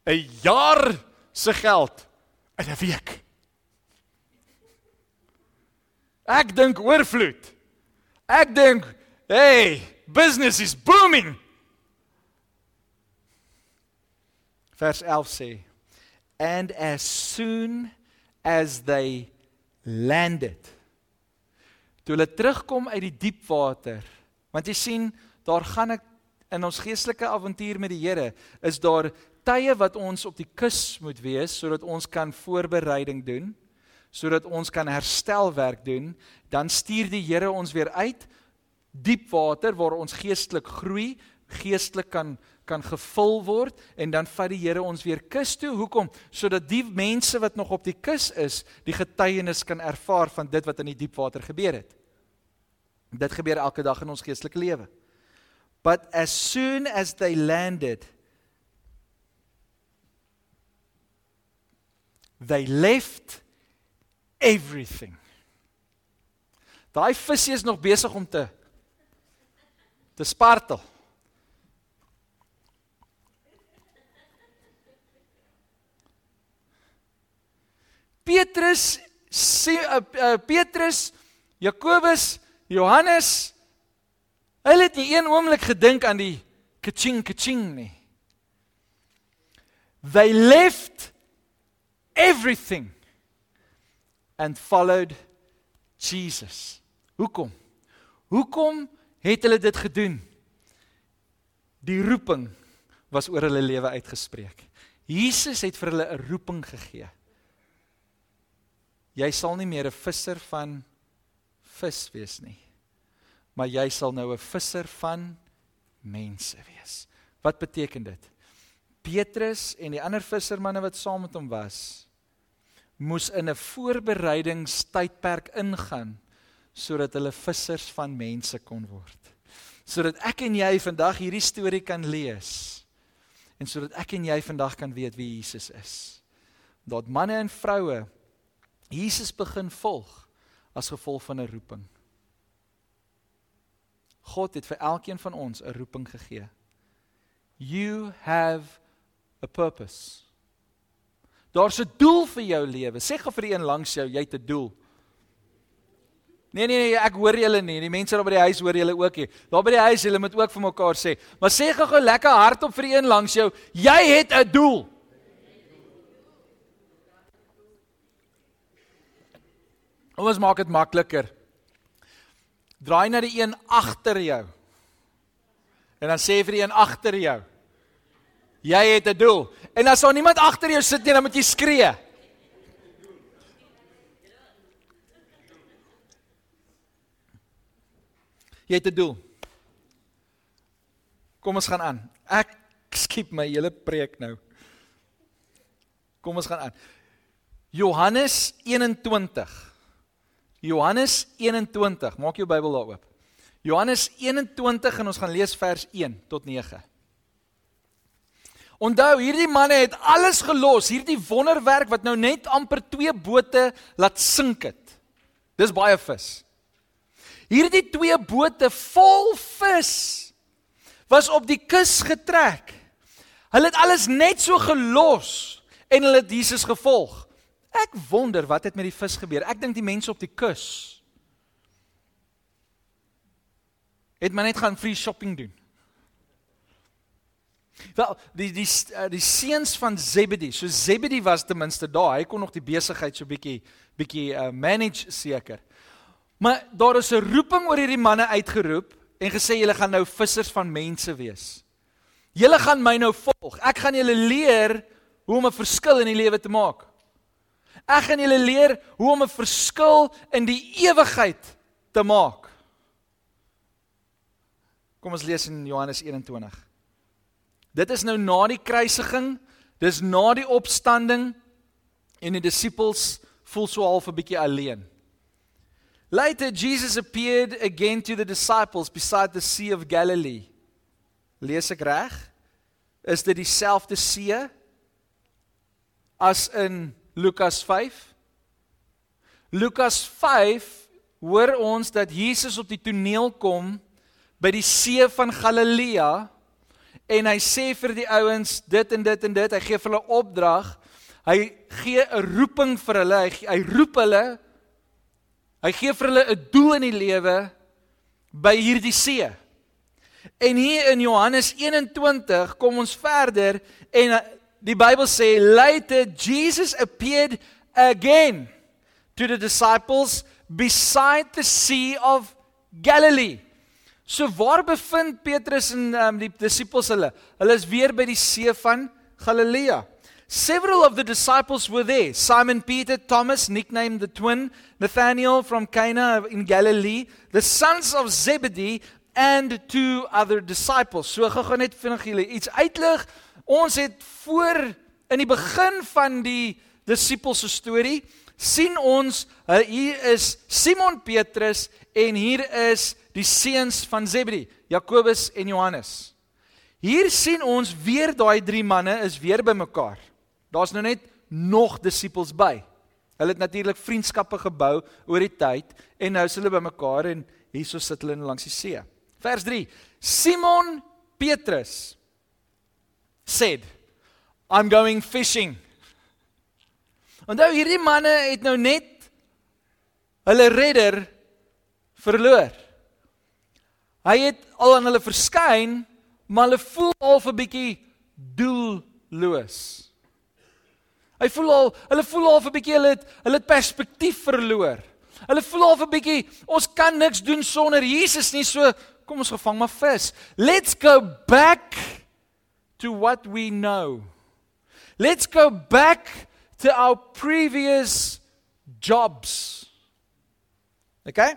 'n jaar se geld in 'n week. Ek dink oorvloed. Ek dink, hey, business is booming. Vers 11 sê and as soon as they landed toe hulle terugkom uit die diep water want jy sien daar gaan ek in ons geestelike avontuur met die Here is daar tye wat ons op die kus moet wees sodat ons kan voorbereiding doen sodat ons kan herstelwerk doen dan stuur die Here ons weer uit diep water waar ons geestelik groei, geestelik kan kan gevul word en dan vat die Here ons weer kus toe. Hoekom? Sodat die mense wat nog op die kus is, die getuienis kan ervaar van dit wat in die diep water gebeur het. Dit gebeur elke dag in ons geestelike lewe. But as soon as they landed they left everything. Daai visie is nog besig om te te spartel. Petrus sê uh, eh, uh, eh, Petrus, Jakobus, Johannes hulle het nie een oomblik gedink aan die kaching kaching nie. They left everything and followed Jesus. Hoekom? Hoekom het hulle dit gedoen? Die roeping was oor hulle lewe uitgespreek. Jesus het vir hulle 'n roeping gegee. Jy sal nie meer 'n visser van vis wees nie, maar jy sal nou 'n visser van mense wees. Wat beteken dit? Petrus en die ander vissermanne wat saam met hom was, moes in 'n voorbereidingstydperk ingaan sodat hulle vissers van mense kon word. Sodat ek en jy vandag hierdie storie kan lees en sodat ek en jy vandag kan weet wie Jesus is. Dat manne en vroue Jesus begin volg as gevolg van 'n roeping. God het vir elkeen van ons 'n roeping gegee. You have a purpose. Daar's 'n doel vir jou lewe. Sê gou vir die een langs jou, jy het 'n doel. Nee nee nee, ek hoor julle nie. Die mense daar by die huis hoor julle ook nie. Daar by die huis, julle moet ook vir mekaar sê. Maar sê gou-gou lekker hardop vir die een langs jou, jy het 'n doel. Kom ons maak dit makliker. Draai na die een agter jou. En dan sê vir die een agter jou. Jy het 'n doel. En as daar niemand agter jou sit nie, dan moet jy skree. Jy het 'n doel. Kom ons gaan aan. Ek skiep my hele preek nou. Kom ons gaan aan. Johannes 21. Johannes 21. Maak jou Bybel daar oop. Johannes 21 en ons gaan lees vers 1 tot 9. Onthou, hierdie manne het alles gelos, hierdie wonderwerk wat nou net amper twee bote laat sink het. Dis baie vis. Hierdie twee bote vol vis was op die kus getrek. Hulle het alles net so gelos en hulle het Jesus gevolg. Ek wonder wat het met die vis gebeur. Ek dink die mense op die kus het maar net gaan free shopping doen. Wel, die die eh, die seuns van Zebedee, so Zebedee was ten minste daar. Hy kon nog die besigheid so bietjie bietjie uh, manage seker. Maar daar is 'n roeping oor hierdie manne uitgeroep en gesê julle gaan nou vissers van mense wees. Julle gaan my nou volg. Ek gaan julle leer hoe om 'n verskil in die lewe te maak. Ek gaan julle leer hoe om 'n verskil in die ewigheid te maak. Kom ons lees in Johannes 21. Dit is nou na die kruisiging, dis na die opstanding en die disippels voel so half 'n bietjie alleen. Later, Jesus appeared again to the disciples beside the Sea of Galilee. Lees ek reg? Is dit dieselfde see as in Lukas 5? Lukas 5 hoor ons dat Jesus op die toneel kom by die see van Galilea en hy sê vir die ouens dit en dit en dit, hy gee vir hulle opdrag. Hy gee 'n roeping vir hulle. Hy, hy roep hulle Hy gee vir hulle 'n doel in die lewe by hierdie see. En hier in Johannes 21 kom ons verder en uh, die Bybel sê later Jesus appeared again to the disciples beside the sea of Galilee. So waar bevind Petrus en um, die disippels hulle? Hulle is weer by die see van Galilea. Several of the disciples were there. Simon Peter, Thomas, nicknamed the twin, Nathanael from Cana in Galilee, the sons of Zebedee and two other disciples. So gou-gou net vinnig julle iets uitlig. Ons het voor in die begin van die disippels se storie sien ons hier is Simon Petrus en hier is die seuns van Zebedee, Jakobus en Johannes. Hier sien ons weer daai drie manne is weer bymekaar. Daar's nou net nog disippels by. Hulle het natuurlik vriendskappe gebou oor die tyd en nou is hulle bymekaar en hierso sit hulle langs die see. Vers 3. Simon Petrus said, "I'm going fishing." Onthou hierdie manne het nou net hulle redder verloor. Hy het al aan hulle verskyn, maar hulle voel al 'n bietjie doelloos. Hy voel al, hulle voel al 'n bietjie hulle het hulle het perspektief verloor. Hulle voel al 'n bietjie ons kan niks doen sonder Jesus nie, so kom ons gevang maar vis. Let's go back to what we know. Let's go back to our previous jobs. Okay?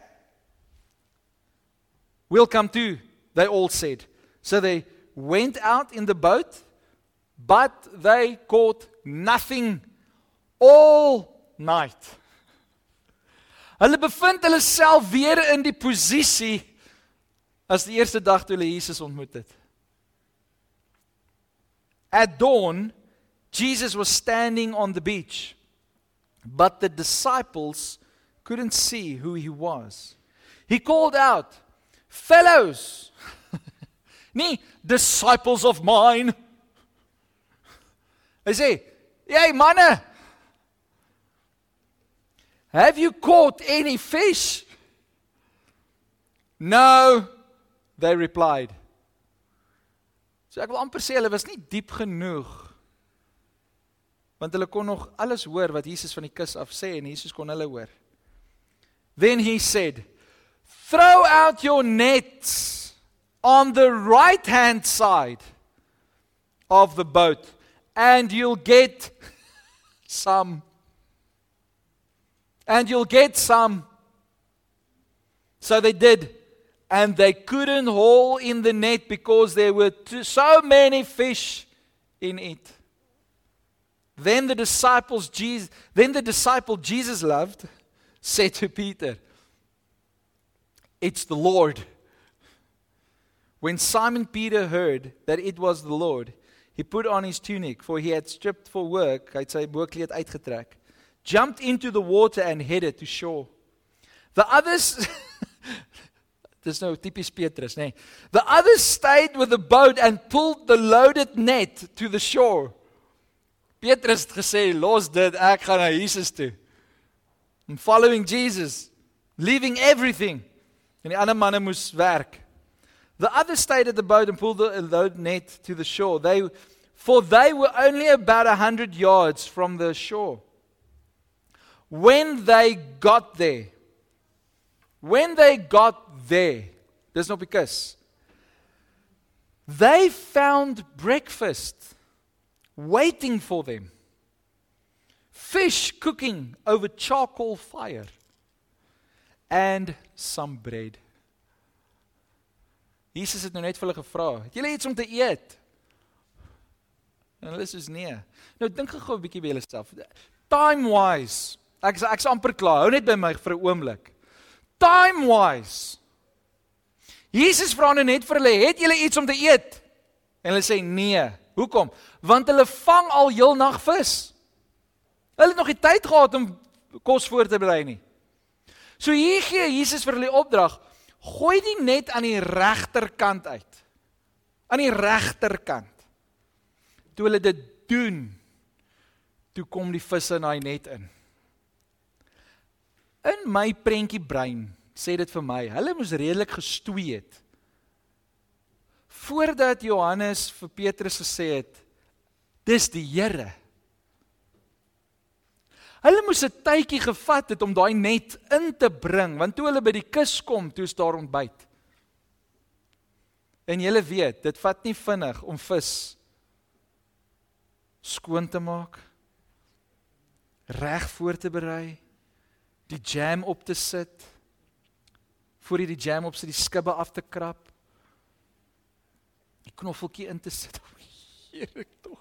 We'll come too, they all said. So they went out in the boat, but they caught nothing all night. Hulle bevind hulle self weer in die posisie as die eerste dag toe hulle Jesus ontmoet het. At dawn, Jesus was standing on the beach, but the disciples couldn't see who he was. He called out, Fellows, [laughs] nie disciples of mine. Hy sê, "Hey manne, have you caught any fish?" No, they replied. So ek wil amper sê hulle was nie diep genoeg want hulle kon nog alles hoor wat Jesus van die kus af sê en Jesus kon hulle hoor. Then he said, "Throw out your nets on the right-hand side of the boat and you'll get some and you'll get some." So they did and they couldn't haul in the net because there were too, so many fish in it. Then the disciples Jesus then the disciple Jesus loved said to Peter, It's the Lord. When Simon Peter heard that it was the Lord, he put on his tunic, for he had stripped for work, hy het sy boekleed uitgetrek, jumped into the water and headed to shore. The others [laughs] Dis nou tipies Petrus, nê. Nee. The others stayed with the boat and pulled the loaded net to the shore. Petrus het gesê, "Los dit, ek gaan na Jesus toe." I'm following Jesus, leaving everything. En die ander manne moes werk. The others stayed at the boat and pulled the uh, load net to the shore. They for they were only about a 100 yards from the shore. When they got there, when they got there, there's no because they found breakfast waiting for them. Fish cooking over charcoal fire and some bread. Jesus het nou net vir hulle gevra, "Het julle iets om te eet?" En hulle sê nee. Nou dink gou 'n bietjie by jouself. Time wise. Ek ek's amper klaar. Hou net by my vir 'n oomblik. Time wise. Jesus vra nou net vir hulle, "Het julle iets om te eet?" En hulle sê nee. Hoekom? Want hulle vang al heel nag vis. Hulle het nog nie tyd gehad om kos voor te berei nie. So hier gee Jesus vir hulle opdrag: gooi die net aan die regterkant uit. Aan die regterkant. Toe hulle dit doen, toe kom die visse in daai net in. In my prentjie brein sê dit vir my, hulle moes redelik gestoei het voordat Johannes vir Petrus gesê het dis die Here. Hulle moes 'n tydjie gevat het om daai net in te bring want toe hulle by die kus kom, toe is daar ontbyt. En julle weet, dit vat nie vinnig om vis skoon te maak, reg voor te berei, die jam op te sit, voor jy die jam op sit, die skibbe af te krap die knoffeltjie in te sit. [laughs] Heerlik tog.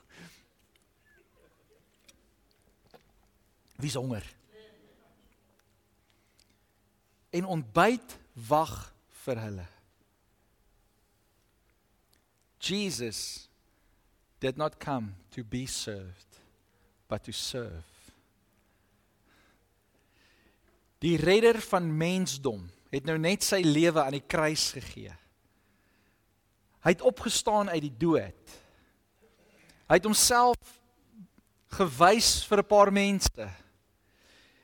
Wie's honger? En ontbyt wag vir hulle. Jesus did not come to be served but to serve. Die redder van mensdom het nou net sy lewe aan die kruis gegee. Hy het opgestaan uit die dood. Hy het homself gewys vir 'n paar mense.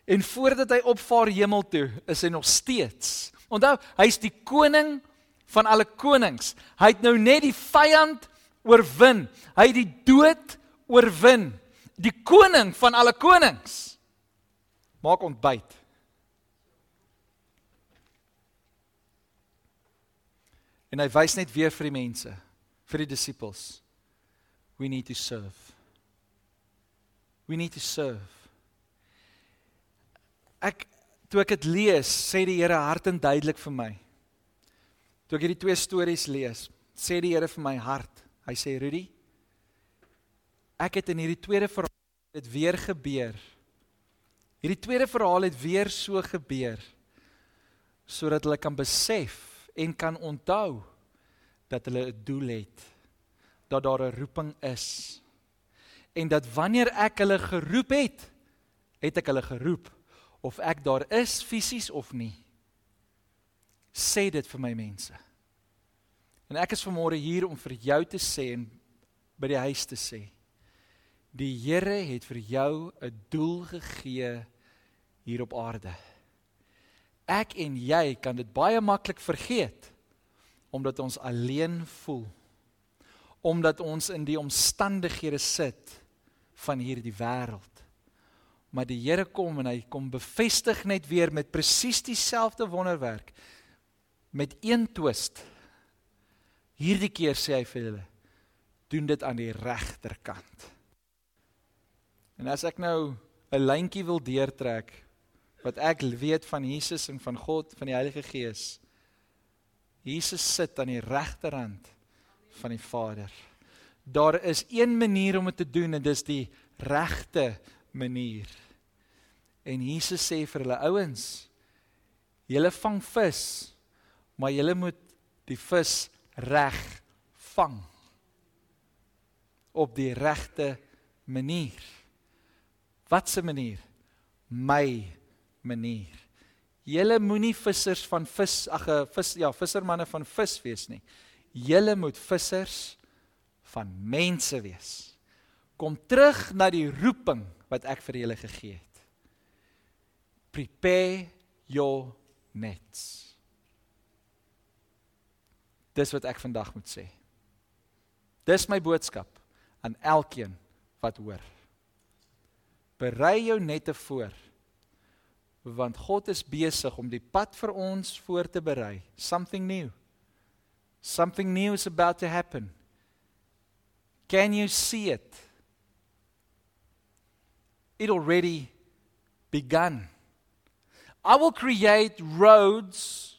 En voordat hy opvaar hemel toe, is hy nog steeds. Onthou, hy's die koning van alle konings. Hy het nou net die vyand oorwin. Hy het die dood oorwin. Die koning van alle konings. Maak ontbyt. En hy wys net weer vir die mense, vir die disippels. We need to serve. We need to serve. Ek toe ek dit lees, sê die Here hart en duidelik vir my. Toe ek hierdie twee stories lees, sê die Here vir my hart. Hy sê Rudy, ek het in hierdie tweede verhaal dit weer gebeur. Hierdie tweede verhaal het weer so gebeur sodat hulle kan besef en kan onthou dat hulle 'n doel het, dat daar 'n roeping is. En dat wanneer ek hulle geroep het, het ek hulle geroep of ek daar is fisies of nie. Sê dit vir my mense. En ek is vanmôre hier om vir jou te sê en by die huis te sê. Die Here het vir jou 'n doel gegee hier op aarde. Ek en jy kan dit baie maklik vergeet omdat ons alleen voel. Omdat ons in die omstandighede sit van hierdie wêreld. Maar die Here kom en hy kom bevestig net weer met presies dieselfde wonderwerk met een twist. Hierdie keer sê hy vir hulle: "Doen dit aan die regterkant." En as ek nou 'n lyntjie wil deurtrek wat ek weet van Jesus en van God, van die Heilige Gees. Jesus sit aan die regterhand van die Vader. Daar is een manier om dit te doen en dis die regte manier. En Jesus sê vir hulle ouens, julle vang vis, maar julle moet die vis reg vang op die regte manier. Wat 'n manier? My manier. Julle moenie vissers van vis, ag 'n eh, vis ja, vissermanne van vis wees nie. Julle moet vissers van mense wees. Kom terug na die roeping wat ek vir julle gegee het. Prepare your nets. Dis wat ek vandag moet sê. Dis my boodskap aan elkeen wat hoor. Berei jou nette voor want God is besig om die pad vir ons voor te berei. Something new. Something new is about to happen. Can you see it? It already begun. I will create roads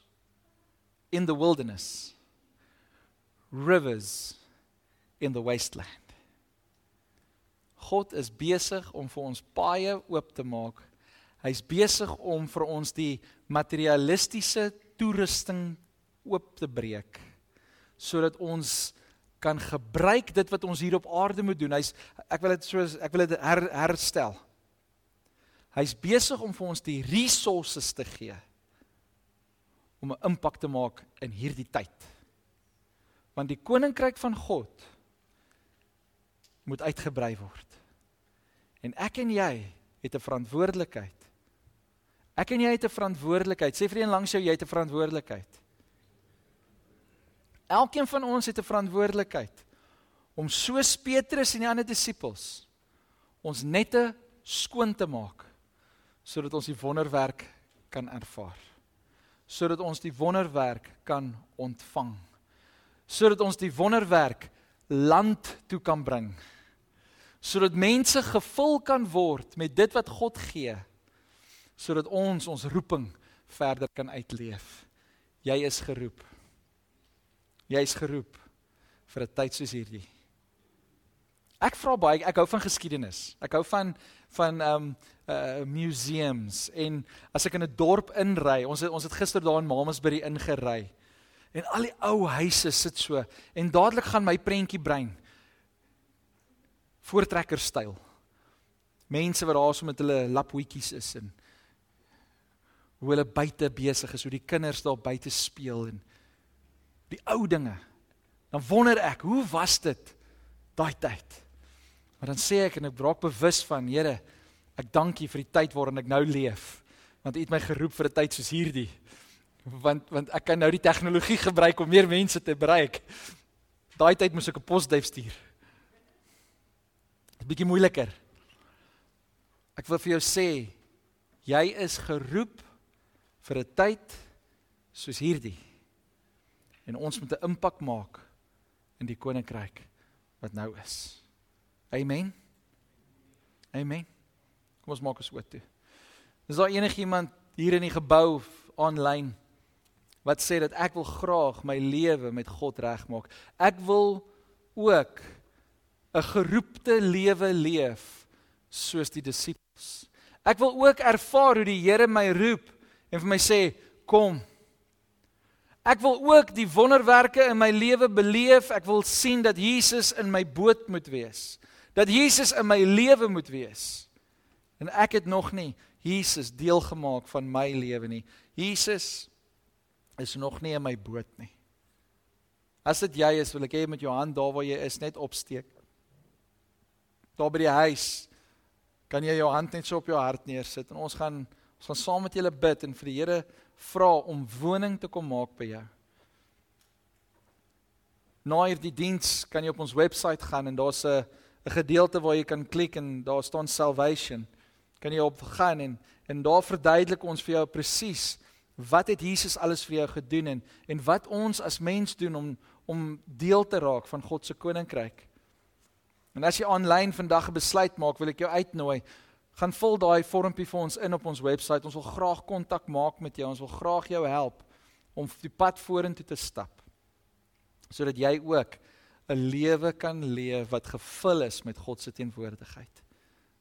in the wilderness, rivers in the wasteland. God is besig om vir ons paaie oop te maak Hy's besig om vir ons die materialistiese toerusting oop te breek sodat ons kan gebruik dit wat ons hier op aarde moet doen. Hy's ek wil dit so ek wil dit her, herstel. Hy's besig om vir ons die resources te gee om 'n impak te maak in hierdie tyd. Want die koninkryk van God moet uitgebrei word. En ek en jy het 'n verantwoordelikheid Ek en jy het 'n verantwoordelikheid. Sê vir een langs jou jy het 'n verantwoordelikheid. Elkeen van ons het 'n verantwoordelikheid om soos Petrus en die ander disippels ons nette skoon te maak sodat ons die wonderwerk kan ervaar. Sodat ons die wonderwerk kan ontvang. Sodat ons die wonderwerk land toe kan bring. Sodat mense gevul kan word met dit wat God gee sodat ons ons roeping verder kan uitleef. Jy is geroep. Jy is geroep vir 'n tyd soos hierdie. Ek vra baie, ek hou van geskiedenis. Ek hou van van ehm um, uh museums en as ek in 'n dorp inry, ons het ons het gister daar in Mamasbury ingery. En al die ou huise sit so en dadelik gaan my prentjie brein voortrekker styl. Mense wat daar so met hulle laphoetjies is en hoe hulle buite besig is, hoe die kinders daar buite speel en die ou dinge. Dan wonder ek, hoe was dit daai tyd? Maar dan sê ek en ek raak bewus van, Here, Ek dank U vir die tyd waarin ek nou leef, want U het my geroep vir 'n tyd soos hierdie. Want want ek kan nou die tegnologie [laughs] gebruik om meer mense te bereik. Daai tyd moes ek 'n posduif stuur. 'n Bietjie moeiliker. Ek wil vir jou sê, jy is geroep vir 'n tyd soos hierdie. En ons moet 'n impak maak in die koninkryk wat nou is. Amen. Amen. Kom ons maak ons oop toe. Is daar enigiemand hier in die gebou of aanlyn wat sê dat ek wil graag my lewe met God regmaak? Ek wil ook 'n geroepte lewe leef soos die disippels. Ek wil ook ervaar hoe die Here my roep en vir my sê, "Kom, Ek wil ook die wonderwerke in my lewe beleef. Ek wil sien dat Jesus in my boot moet wees. Dat Jesus in my lewe moet wees. En ek het nog nie Jesus deel gemaak van my lewe nie. Jesus is nog nie in my boot nie. As dit jy is, wil ek hê met jou hand daar waar jy is net opsteek. Daar by die huis kan jy jou hand net so op jou hart neersit en ons gaan ons gaan saam met julle bid en vir die Here vra om woning te kom maak by jou. Na hierdie diens kan jy op ons webwerf gaan en daar's 'n 'n gedeelte waar jy kan klik en daar staan salvation. Kan jy op gaan en en daar verduidelik ons vir jou presies wat het Jesus alles vir jou gedoen en en wat ons as mens doen om om deel te raak van God se koninkryk. En as jy aanlyn vandag 'n besluit maak, wil ek jou uitnooi gaan vul daai vormpie vir ons in op ons webwerf. Ons wil graag kontak maak met jou. Ons wil graag jou help om die pad vorentoe te stap. Sodat jy ook 'n lewe kan leef wat gevul is met God se teenwoordigheid.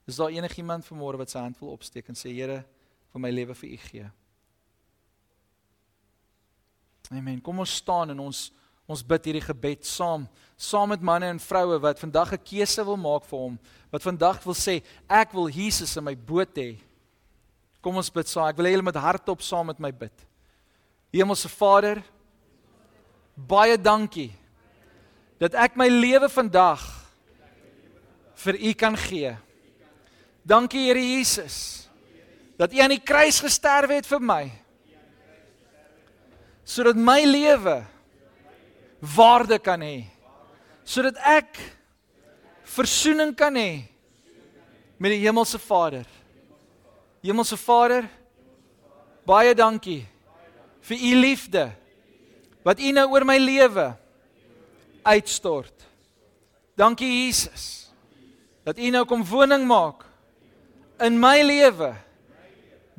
Is daar enigiemand vanmôre wat sy hand wil opsteek en sê Here, vir my lewe vir U gee? Amen. Kom ons staan en ons Ons bid hierdie gebed saam, saam met manne en vroue wat vandag 'n keuse wil maak vir hom, wat vandag wil sê ek wil Jesus in my boot hê. Kom ons bid saam. Ek wil hê julle met hartop saam met my bid. Hemelse Vader, baie dankie dat ek my lewe vandag vir U kan gee. Dankie Here Jesus dat U aan die kruis gesterf het vir my. Sodat my lewe waarde kan hê sodat ek versoening kan hê met die hemelse Vader. Hemelse Vader, baie dankie vir u liefde wat u nou oor my lewe uitstort. Dankie Jesus dat u nou kom woning maak in my lewe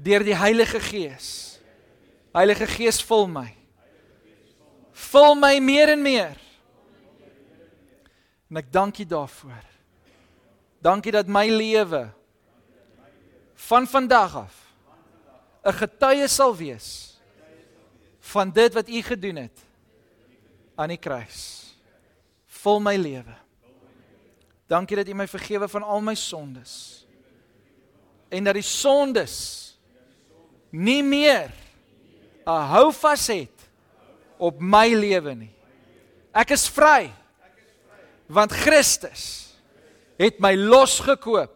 deur die Heilige Gees. Heilige Gees vul my. Vul my meer en meer. En ek dank U daarvoor. Dankie dat my lewe van vandag af 'n getuie sal wees van dit wat U gedoen het aan die kruis. Vul my lewe. Dankie dat U my vergewe van al my sondes. En dat die sondes nie meer 'n houvas het op my lewe nie. Ek is vry. Want Christus het my losgekoop.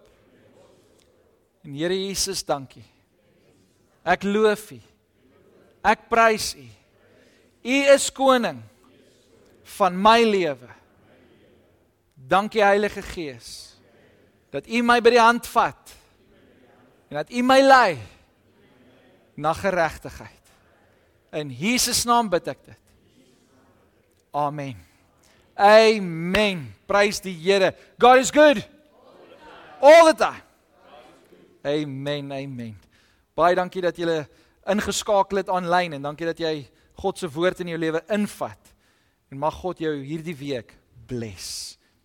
En Here Jesus, dankie. Ek loof U. Ek prys U. U is koning van my lewe. Dankie Heilige Gees dat U my by die hand vat en dat U my lei na geregtigheid. In Jesus naam bid ek dit. Amen. Amen. Prys die Here. God is good. All the time. Amen. Amen. Baie dankie dat jy ingeskakel het aanlyn en dankie dat jy God se woord in jou lewe invat. En mag God jou hierdie week bless.